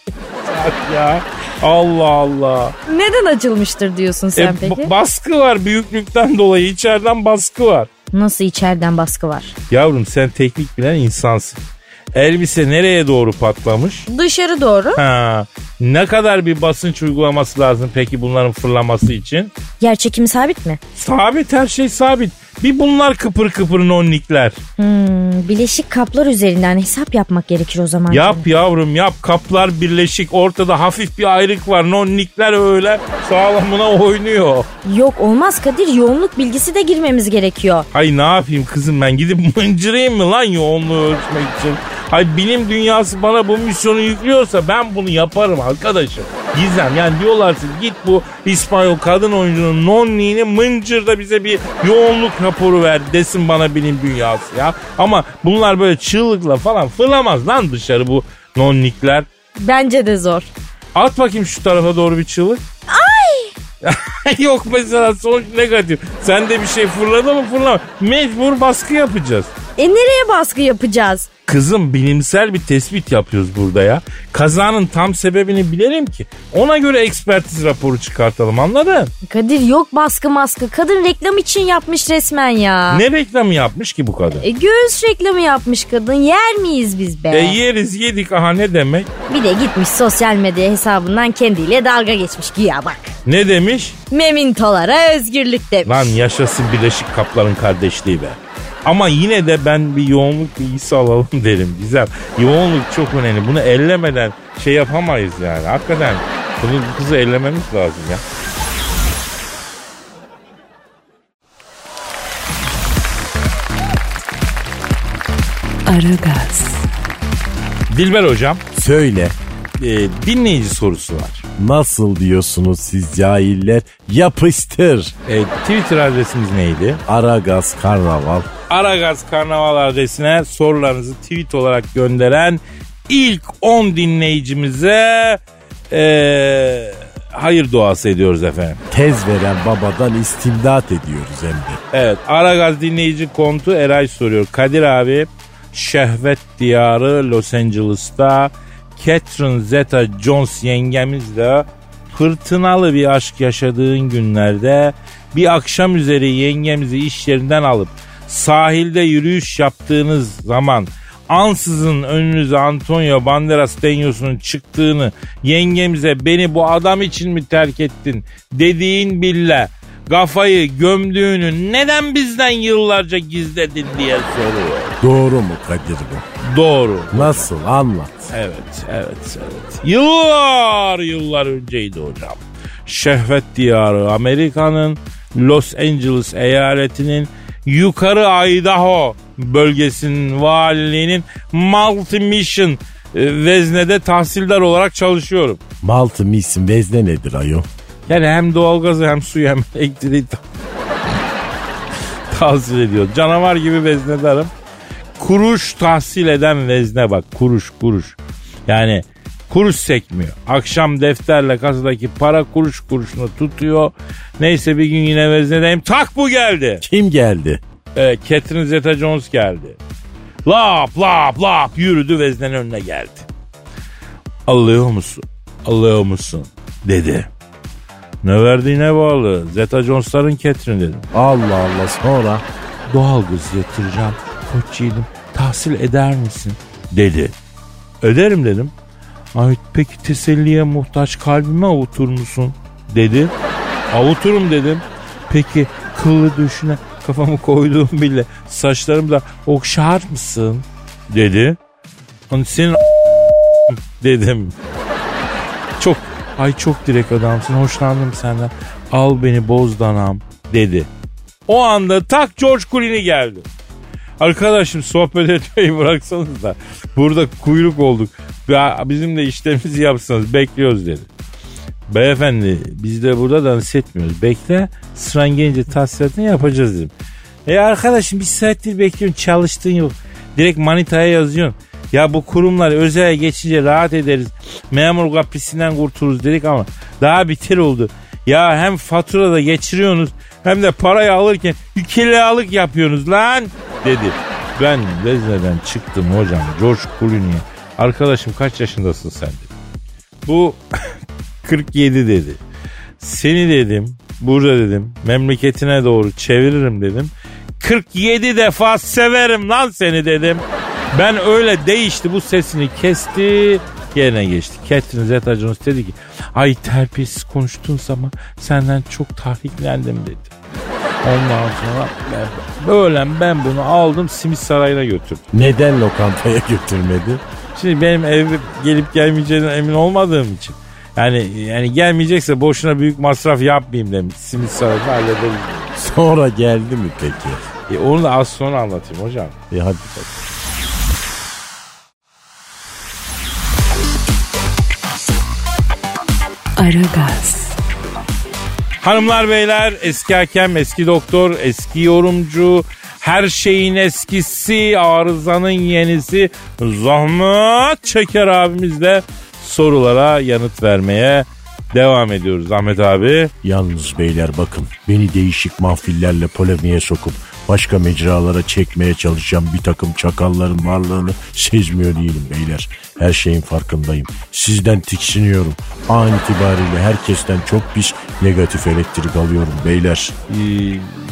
Ya. Allah Allah. Neden açılmıştır diyorsun sen E, peki? ba- baskı var büyüklükten dolayı içeriden baskı var. Nasıl içeriden baskı var? Yavrum sen teknik bilen insansın. Elbise nereye doğru patlamış? Dışarı doğru. Ha, ne kadar bir basınç uygulaması lazım peki bunların fırlaması için? Yer çekimi sabit mi? Sabit her şey sabit. Bir bunlar kıpır kıpır nonnikler. Hmm, bileşik kaplar üzerinden hesap yapmak gerekir o zaman. Yap yavrum yap kaplar birleşik ortada hafif bir ayrık var nonnikler öyle sağlamına oynuyor. Yok olmaz Kadir yoğunluk bilgisi de girmemiz gerekiyor. Hay ne yapayım kızım ben gidip mıncırayım mı lan yoğunluğu ölçmek için? Hay bilim dünyası bana bu misyonu yüklüyorsa ben bunu yaparım arkadaşım. Gizem yani diyorlar ki git bu İspanyol kadın oyuncunun nonniğini mıncırda bize bir yoğunluk raporu ver desin bana bilim dünyası ya. Ama bunlar böyle çığlıkla falan fırlamaz lan dışarı bu nonnikler. Bence de zor. At bakayım şu tarafa doğru bir çığlık. Ay! (laughs) Yok mesela sonuç negatif. Sen de bir şey fırladı mı fırlama. Mecbur baskı yapacağız. E nereye baskı yapacağız? Kızım bilimsel bir tespit yapıyoruz burada ya. Kazanın tam sebebini bilelim ki. Ona göre ekspertiz raporu çıkartalım anladın? Kadir yok baskı maskı. Kadın reklam için yapmış resmen ya. Ne reklamı yapmış ki bu kadın? E göğüs reklamı yapmış kadın. Yer miyiz biz be? E yeriz yedik aha ne demek? Bir de gitmiş sosyal medya hesabından kendiyle dalga geçmiş güya bak. Ne demiş? Memintolara özgürlük demiş. Lan yaşasın Birleşik Kapların kardeşliği be. Ama yine de ben bir yoğunluk bilgisi alalım (laughs) derim. Güzel. Yoğunluk çok önemli. Bunu ellemeden şey yapamayız yani. Hakikaten bunu bu kızı ellememiz lazım ya. Aragaz, Dilber hocam Söyle e, dinleyici sorusu var. Nasıl diyorsunuz siz cahiller? Yapıştır. E, Twitter adresimiz neydi? Aragaz Karnaval. Aragaz Karnaval adresine sorularınızı tweet olarak gönderen ilk 10 dinleyicimize e, hayır duası ediyoruz efendim. Tez veren babadan istimdat ediyoruz hem de. Evet Aragaz dinleyici kontu Eray soruyor. Kadir abi şehvet diyarı Los Angeles'ta Catherine Zeta-Jones yengemizle fırtınalı bir aşk yaşadığın günlerde bir akşam üzeri yengemizi iş yerinden alıp sahilde yürüyüş yaptığınız zaman ansızın önünüze Antonio Banderas denyosunun çıktığını yengemize beni bu adam için mi terk ettin? dediğin bille kafayı gömdüğünü neden bizden yıllarca gizledin diye soruyor. Doğru mu Kadir bu? Doğru. Nasıl anlat. Evet, evet, evet. Yıllar yıllar önceydi hocam. Şehvet diyarı Amerika'nın Los Angeles eyaletinin yukarı Idaho bölgesinin valiliğinin multi mission e, veznede tahsildar olarak çalışıyorum. Maltı misin vezne nedir ayol? Yani hem doğalgazı hem suyu hem (laughs) elektriği ta- tahsil ediyor. Canavar gibi veznedarım. Kuruş tahsil eden vezne bak kuruş kuruş. Yani kuruş sekmiyor. Akşam defterle kasadaki para kuruş kuruşunu tutuyor. Neyse bir gün yine veznedeyim. Tak bu geldi. Kim geldi? Evet, Catherine Zeta-Jones geldi. Lap lap lap yürüdü veznenin önüne geldi. Alıyor musun? Alıyor musun? Dedi. Ne verdiğine bağlı. Zeta-Jones'ların Catherine dedim. Allah Allah sonra Doğalgaz yatıracağım. Koç yiğidim tahsil eder misin? Dedi. Ederim dedim. Ay peki teselliye muhtaç kalbime avutur musun? Dedi. Avuturum dedim. Peki kıllı döşüne kafamı koyduğum bile saçlarımda okşar mısın? Dedi. Hani senin dedim. Ay çok direkt adamsın hoşlandım senden. Al beni bozdanam dedi. O anda tak George Clooney geldi. Arkadaşım sohbet (laughs) etmeyi bıraksanız da burada kuyruk olduk. Ya Bizim de işlemimizi yapsanız bekliyoruz dedi. Beyefendi biz de burada dans etmiyoruz. Bekle sıran gelince tahsilatını yapacağız dedim. E arkadaşım bir saattir bekliyorum çalıştığın yok. Direkt manitaya yazıyorsun. Ya bu kurumlar özel geçince rahat ederiz. Memur kapisinden kurtuluruz dedik ama daha bitir oldu. Ya hem faturada geçiriyorsunuz hem de parayı alırken alık yapıyorsunuz lan dedi. Ben vezneden çıktım hocam George Clooney'e. Arkadaşım kaç yaşındasın sen dedi. Bu (laughs) 47 dedi. Seni dedim burada dedim memleketine doğru çeviririm dedim. 47 defa severim lan seni dedim. Ben öyle değişti bu sesini kesti yerine geçti. Catherine Zeta-Jones dedi ki ay terbiyesiz konuştuğun zaman senden çok tahriklendim dedi. Ondan sonra ben, böyle ben bunu aldım Simit Sarayı'na götürdüm. Neden lokantaya götürmedi? Şimdi benim eve gelip gelmeyeceğinden emin olmadığım için. Yani yani gelmeyecekse boşuna büyük masraf yapmayayım demiş. Simit Sarayı'nı halledelim. Sonra geldi mi peki? E, onu da az sonra anlatayım hocam. E hadi bakalım. Aragaz, Hanımlar beyler eski hakem, eski doktor, eski yorumcu, her şeyin eskisi, arızanın yenisi Zahmet Çeker abimizle sorulara yanıt vermeye devam ediyoruz Ahmet abi. Yalnız beyler bakın beni değişik mahfillerle polemiğe sokup başka mecralara çekmeye çalışan bir takım çakalların varlığını sezmiyor değilim beyler. Her şeyin farkındayım. Sizden tiksiniyorum. An itibariyle herkesten çok pis negatif elektrik alıyorum beyler. Ee,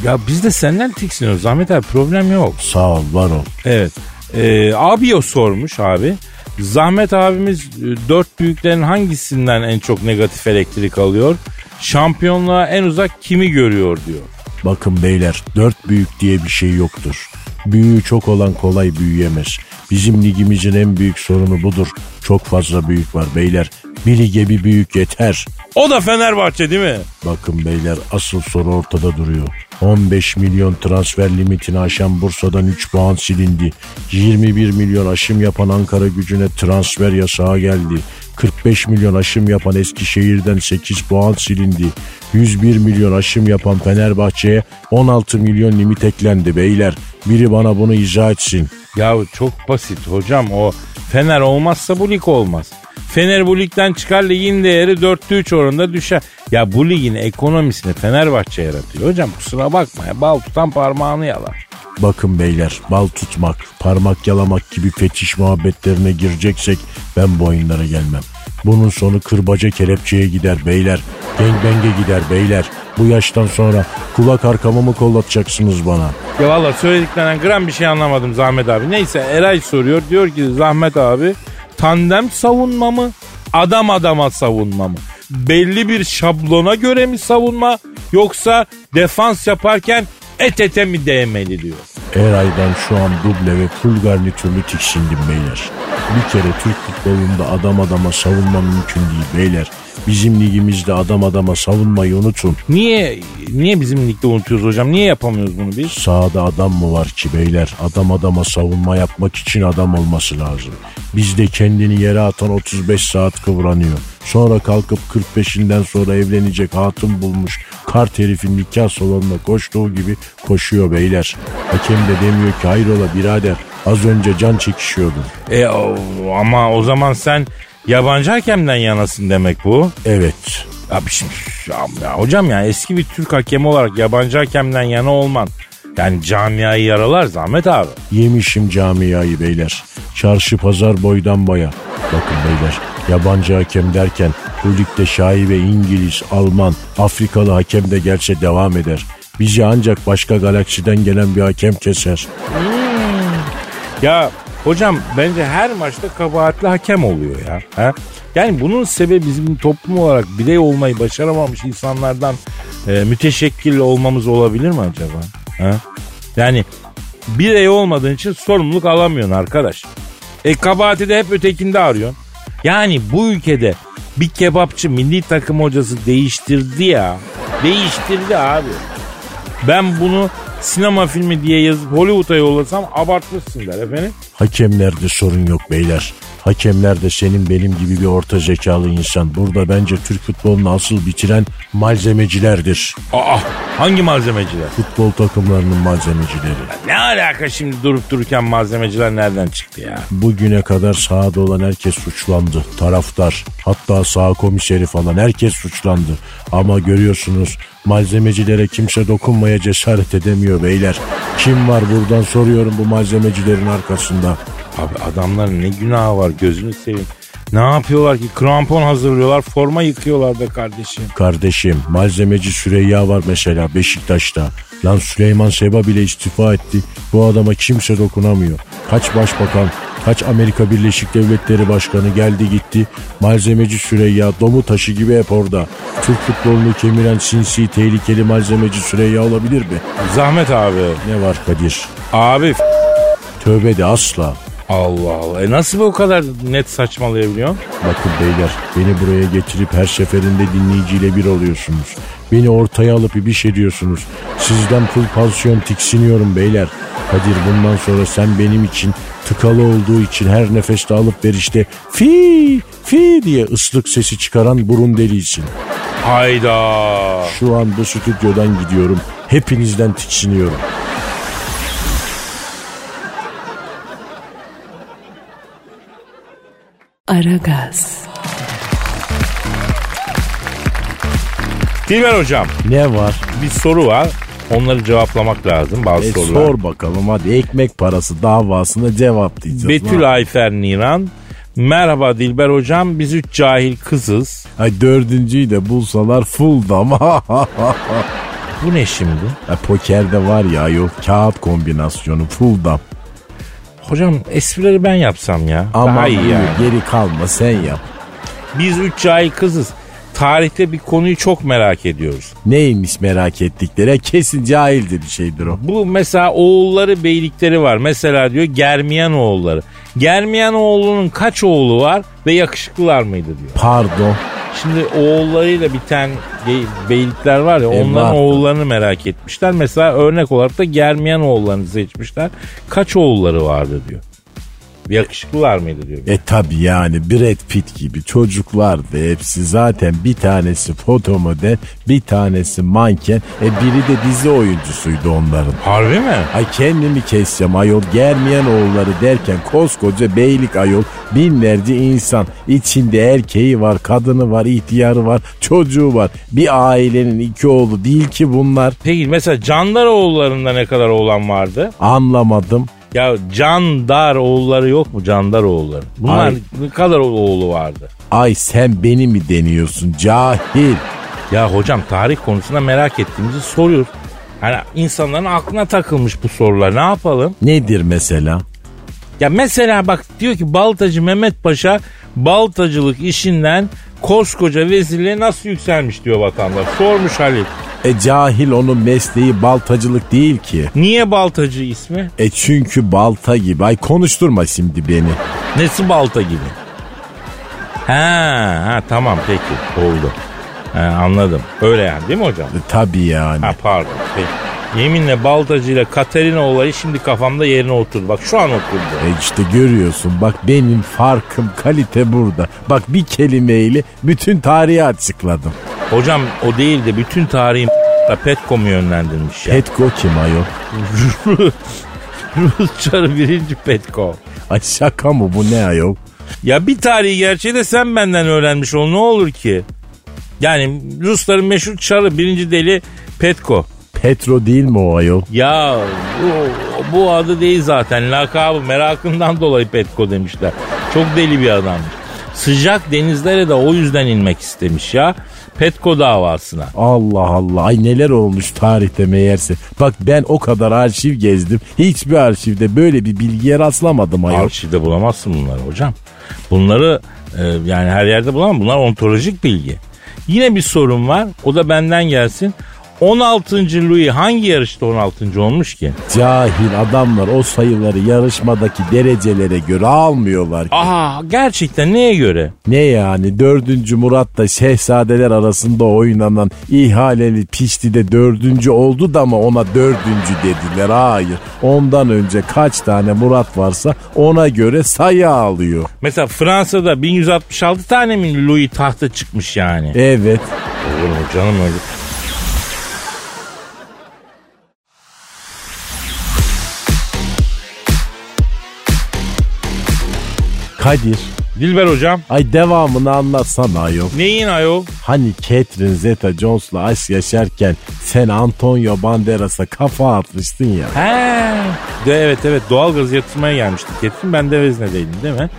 ya biz de senden tiksiniyoruz Ahmet abi problem yok. Sağ ol var ol. Evet. Ee, abi o sormuş abi. Zahmet abimiz e, dört büyüklerin hangisinden en çok negatif elektrik alıyor? Şampiyonluğa en uzak kimi görüyor diyor. Bakın beyler dört büyük diye bir şey yoktur. Büyüğü çok olan kolay büyüyemez. Bizim ligimizin en büyük sorunu budur. Çok fazla büyük var beyler. Bir lige bir büyük yeter. O da Fenerbahçe değil mi? Bakın beyler asıl soru ortada duruyor. 15 milyon transfer limitini aşan Bursa'dan 3 puan silindi. 21 milyon aşım yapan Ankara gücüne transfer yasağı geldi. 45 milyon aşım yapan Eskişehir'den 8 puan silindi. 101 milyon aşım yapan Fenerbahçe'ye 16 milyon limit eklendi beyler. Biri bana bunu izah etsin. Ya çok basit hocam o Fener olmazsa bu lig olmaz. Fener bu ligden çıkar ligin değeri 4'te 3 oranında düşer. Ya bu ligin ekonomisini Fenerbahçe yaratıyor. Hocam kusura bakma ya bal tutan parmağını yalar. Bakın beyler bal tutmak, parmak yalamak gibi fetiş muhabbetlerine gireceksek ben bu oyunlara gelmem. Bunun sonu kırbaca kelepçeye gider beyler. Gangbang'e gider beyler. Bu yaştan sonra kulak arkamı mı kollatacaksınız bana? Ya valla söylediklerinden gram bir şey anlamadım Zahmet abi. Neyse Eray soruyor. Diyor ki Zahmet abi tandem savunma mı? Adam adama savunma mı? Belli bir şablona göre mi savunma? Yoksa defans yaparken et ete mi değmeli diyor. Eray'dan şu an duble ve full garnitürlü tiksindim beyler. Bir kere Türk futbolunda adam adama savunma mümkün değil beyler. Bizim ligimizde adam adama savunmayı unutun. Niye niye bizim ligde unutuyoruz hocam? Niye yapamıyoruz bunu biz? Sahada adam mı var ki beyler? Adam adama savunma yapmak için adam olması lazım. Bizde kendini yere atan 35 saat kıvranıyor. Sonra kalkıp 45'inden sonra evlenecek hatun bulmuş. Kart herifin nikah salonuna koştuğu gibi koşuyor beyler. Hakem de demiyor ki hayrola birader az önce can çekişiyordun. E ama o zaman sen yabancı hakemden yanasın demek bu. Evet Abi şimdi ya, ya hocam ya eski bir Türk hakemi olarak yabancı hakemden yana olman yani camiayı yaralar Zahmet abi. Yemişim camiayı beyler. Çarşı pazar boydan boya. Bakın beyler yabancı hakem derken bu ligde şaibe İngiliz, Alman, Afrikalı hakem de gelse devam eder. Bizi ancak başka galaksiden gelen bir hakem keser. Ya hocam bence her maçta kabahatli hakem oluyor ya. Ha? Yani bunun sebebi bizim toplum olarak birey olmayı başaramamış insanlardan e, müteşekkil olmamız olabilir mi acaba? Ha? Yani birey olmadığın için sorumluluk alamıyorsun arkadaş. E kabahati de hep ötekinde arıyorsun. Yani bu ülkede bir kebapçı milli takım hocası değiştirdi ya. Değiştirdi abi. Ben bunu sinema filmi diye yazıp Hollywood'a yollasam abartmışsın der efendim. Hakemlerde sorun yok beyler. Hakemler de senin benim gibi bir orta zekalı insan. Burada bence Türk futbolunu asıl bitiren malzemecilerdir. Aa hangi malzemeciler? Futbol takımlarının malzemecileri. Ne alaka şimdi durup dururken malzemeciler nereden çıktı ya? Bugüne kadar sahada olan herkes suçlandı. Taraftar, hatta sağ komiseri falan herkes suçlandı. Ama görüyorsunuz malzemecilere kimse dokunmaya cesaret edemiyor beyler. Kim var buradan soruyorum bu malzemecilerin arkasında. Abi adamların ne günahı var gözünü seveyim. Ne yapıyorlar ki? Krampon hazırlıyorlar, forma yıkıyorlar da kardeşim. Kardeşim malzemeci Süreyya var mesela Beşiktaş'ta. Lan Süleyman Seba bile istifa etti. Bu adama kimse dokunamıyor. Kaç başbakan, kaç Amerika Birleşik Devletleri Başkanı geldi gitti. Malzemeci Süreyya domu taşı gibi hep orada. Türk futbolunu kemiren sinsi tehlikeli malzemeci Süreyya olabilir mi? Zahmet abi. Ne var Kadir? Abi Tövbe de asla. Allah Allah. E nasıl bu kadar net saçmalayabiliyorsun? Bakın beyler beni buraya getirip her seferinde dinleyiciyle bir oluyorsunuz. Beni ortaya alıp bir şey diyorsunuz. Sizden full pansiyon tiksiniyorum beyler. Kadir bundan sonra sen benim için tıkalı olduğu için her nefeste alıp verişte fi fi diye ıslık sesi çıkaran burun deliysin. Hayda. Şu an bu stüdyodan gidiyorum. Hepinizden tiksiniyorum. Aragaz, Dilber hocam Ne var? bir soru var. Onları cevaplamak lazım bazı E, sorular. sor bakalım hadi ekmek parası davasına cevap diyeceğiz. Betül Ayfer Niran. Merhaba Dilber hocam biz üç cahil kızız. Ay dördüncüyü de bulsalar full dam. Bu ne şimdi? Ya pokerde var ya yok kağıt kombinasyonu full dam. Hocam esprileri ben yapsam ya. Ama Daha iyi yani. geri kalma sen yap. Biz üç cahil kızız. Tarihte bir konuyu çok merak ediyoruz. Neymiş merak ettikleri kesin cahildi bir şeydir o. Bu mesela oğulları beylikleri var. Mesela diyor Germiyan oğulları. Germiyan oğlunun kaç oğlu var ve yakışıklılar mıydı diyor. Pardon. Şimdi oğullarıyla biten beylikler var ya onların oğullarını merak etmişler. Mesela örnek olarak da Germiyan oğullarını seçmişler. Kaç oğulları vardı diyor. Yakışıklılar mıydı diyor. E tabi yani Brad Pitt gibi çocuklardı hepsi zaten bir tanesi fotomodel bir tanesi manken e biri de dizi oyuncusuydu onların. Harbi mi? Ay kendimi keseceğim ayol germeyen oğulları derken koskoca beylik ayol binlerce insan içinde erkeği var kadını var ihtiyarı var çocuğu var bir ailenin iki oğlu değil ki bunlar Peki mesela Candar oğullarında ne kadar oğlan vardı? anlamadım. Ya Candar oğulları yok mu Candar oğulları? Bunlar Ay. ne kadar oğlu vardı? Ay sen beni mi deniyorsun cahil? Ya hocam tarih konusunda merak ettiğimizi soruyoruz. Hani insanların aklına takılmış bu sorular ne yapalım? Nedir mesela? Ya mesela bak diyor ki Baltacı Mehmet Paşa baltacılık işinden koskoca vezirliğe nasıl yükselmiş diyor vatandaş. Sormuş Halil. E cahil onun mesleği baltacılık değil ki. Niye baltacı ismi? E çünkü balta gibi. Ay konuşturma şimdi beni. Nesi balta gibi? Ha, ha tamam peki oldu. Ha, anladım. Öyle yani değil mi hocam? E, tabii yani. Ha pardon. Peki. Yeminle Baltacı ile Katerina olayı şimdi kafamda yerine oturdu. Bak şu an oturdu. E işte görüyorsun bak benim farkım kalite burada. Bak bir kelimeyle bütün tarihi açıkladım. Hocam o değil de bütün tarihi da Petkom'u yönlendirmiş ya. Petko kim ayol? (laughs) Rus çarı birinci Petko. Ay şaka mı bu ne ayol? Ya bir tarihi gerçeği de sen benden öğrenmiş ol ne olur ki? Yani Rusların meşhur çarı birinci deli Petko. Petro değil mi o ayol? Ya bu, bu adı değil zaten lakabı merakından dolayı Petko demişler. Çok deli bir adammış. Sıcak denizlere de o yüzden inmek istemiş ya. Petko davasına. Allah Allah ay neler olmuş tarihte meğerse. Bak ben o kadar arşiv gezdim. Hiçbir arşivde böyle bir bilgiye rastlamadım ayol. Arşivde bulamazsın bunları hocam. Bunları e, yani her yerde bulamam. Bunlar ontolojik bilgi. Yine bir sorun var. O da benden gelsin. 16. Louis hangi yarışta 16. olmuş ki? Cahil adamlar o sayıları yarışmadaki derecelere göre almıyorlar ki. Aa gerçekten neye göre? Ne yani dördüncü Murat'ta şehzadeler arasında oynanan ihaleli piştide dördüncü oldu da mı ona dördüncü dediler? Hayır. Ondan önce kaç tane Murat varsa ona göre sayı alıyor. Mesela Fransa'da 1166 tane mi Louis tahta çıkmış yani? Evet. Olur mu canım öyle? Kadir Dilber hocam. Ay devamını anlatsana ayol. Neyin ayol? Hani Catherine Zeta-Jones'la aşk yaşarken sen Antonio Banderas'a kafa atmıştın ya. He. De, evet evet doğalgaz yatırmaya gelmiştik Ketrin. Ben de veznedeydim değil mi?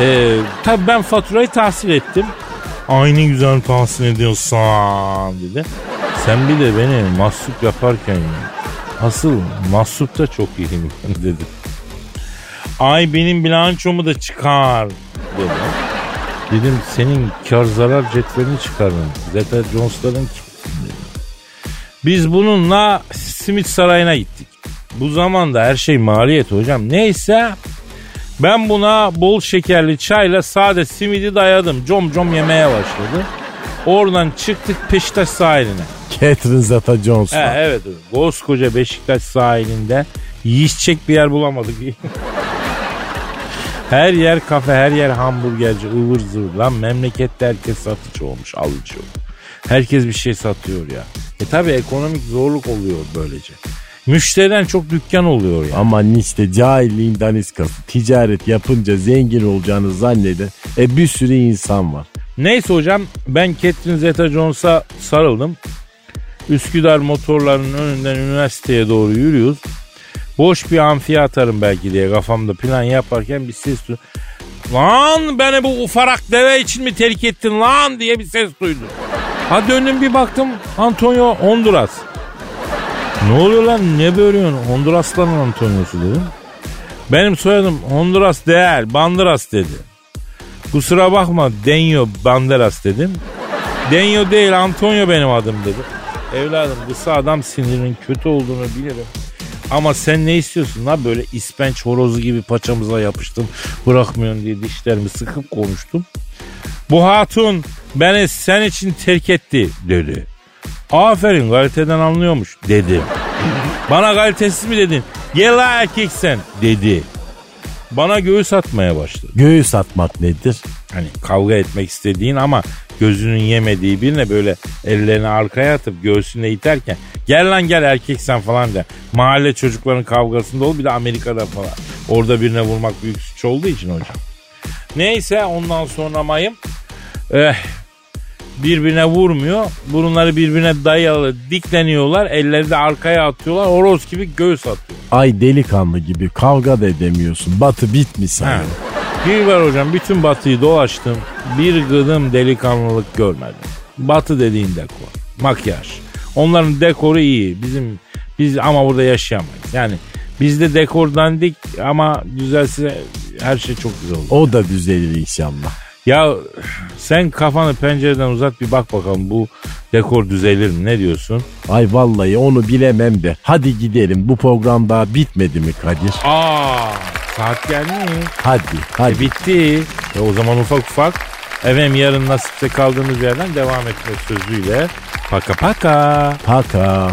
Ee, tabii ben faturayı tahsil ettim. Aynı güzel tahsil ediyorsan dedi. Sen bir de beni mahsup yaparken asıl mahsup da çok iyiyim (laughs) dedi. Ay benim bilançomu da çıkar dedi. Dedim senin kar zarar cetvelini çıkarın. Zeta Jones'ların. Biz bununla Simit Sarayı'na gittik. Bu zamanda her şey maliyet hocam. Neyse ben buna bol şekerli çayla sade simidi dayadım. Com com yemeye başladı. Oradan çıktık Beşiktaş sahiline. Catherine Zeta-Jones'la. He, evet koskoca Beşiktaş sahilinde yiyecek bir yer bulamadık. (laughs) her yer kafe, her yer hamburgerci, ıvır zıvır. Lan memlekette herkes satıcı olmuş, alıcı olmuş. Herkes bir şey satıyor ya. E tabi ekonomik zorluk oluyor böylece. Müşteriden çok dükkan oluyor ya. Ama işte cahilliğin daniskası. Ticaret yapınca zengin olacağını zanneden e bir sürü insan var. Neyse hocam ben Catherine Zeta-Jones'a sarıldım. Üsküdar motorlarının önünden üniversiteye doğru yürüyoruz. Boş bir amfiye atarım belki diye kafamda plan yaparken bir ses duydum. Lan beni bu ufarak deve için mi terk ettin lan diye bir ses duydum. Ha döndüm bir baktım Antonio Honduras. Ne oluyor lan ne bölüyorsun Hondurasların Antonio'su dedim. Benim soyadım Honduras değil Banderas dedi. Kusura bakma Denyo Banderas dedim. Denyo değil Antonio benim adım dedi. Evladım kısa adam sinirinin kötü olduğunu bilirim. Ama sen ne istiyorsun lan böyle ispenç horozu gibi paçamıza yapıştım bırakmıyorsun diye dişlerimi sıkıp konuştum. Bu hatun beni sen için terk etti dedi. Aferin kaliteden anlıyormuş dedi. (laughs) Bana kalitesiz mi dedin? Gel erkek sen dedi. Bana göğüs atmaya başladı. Göğüs atmak nedir? Hani kavga etmek istediğin ama gözünün yemediği birine böyle ellerini arkaya atıp göğsüne iterken gel lan gel erkek sen falan de. Mahalle çocukların kavgasında ol bir de Amerika'da falan. Orada birine vurmak büyük suç olduğu için hocam. Neyse ondan sonra mayım eh, birbirine vurmuyor. Burunları birbirine dayalı dikleniyorlar. Elleri de arkaya atıyorlar. Horoz gibi göğüs atıyor. Ay delikanlı gibi kavga da edemiyorsun. Batı bitmiş. Ha. Bir var hocam bütün batıyı dolaştım. Bir gıdım delikanlılık görmedim. Batı dediğin dekor. Makyaj. Onların dekoru iyi. Bizim biz ama burada yaşayamayız. Yani bizde dekor dandik ama güzelse her şey çok güzel olur. O da düzelir inşallah. Ya sen kafanı pencereden uzat bir bak bakalım bu dekor düzelir mi? Ne diyorsun? Ay vallahi onu bilemem de. Hadi gidelim bu program daha bitmedi mi Kadir? Aa saat geldi mi? Hadi hadi. E, bitti. E, o zaman ufak ufak efendim yarın nasipte kaldığımız yerden devam etmek sözüyle. Paka paka. Paka.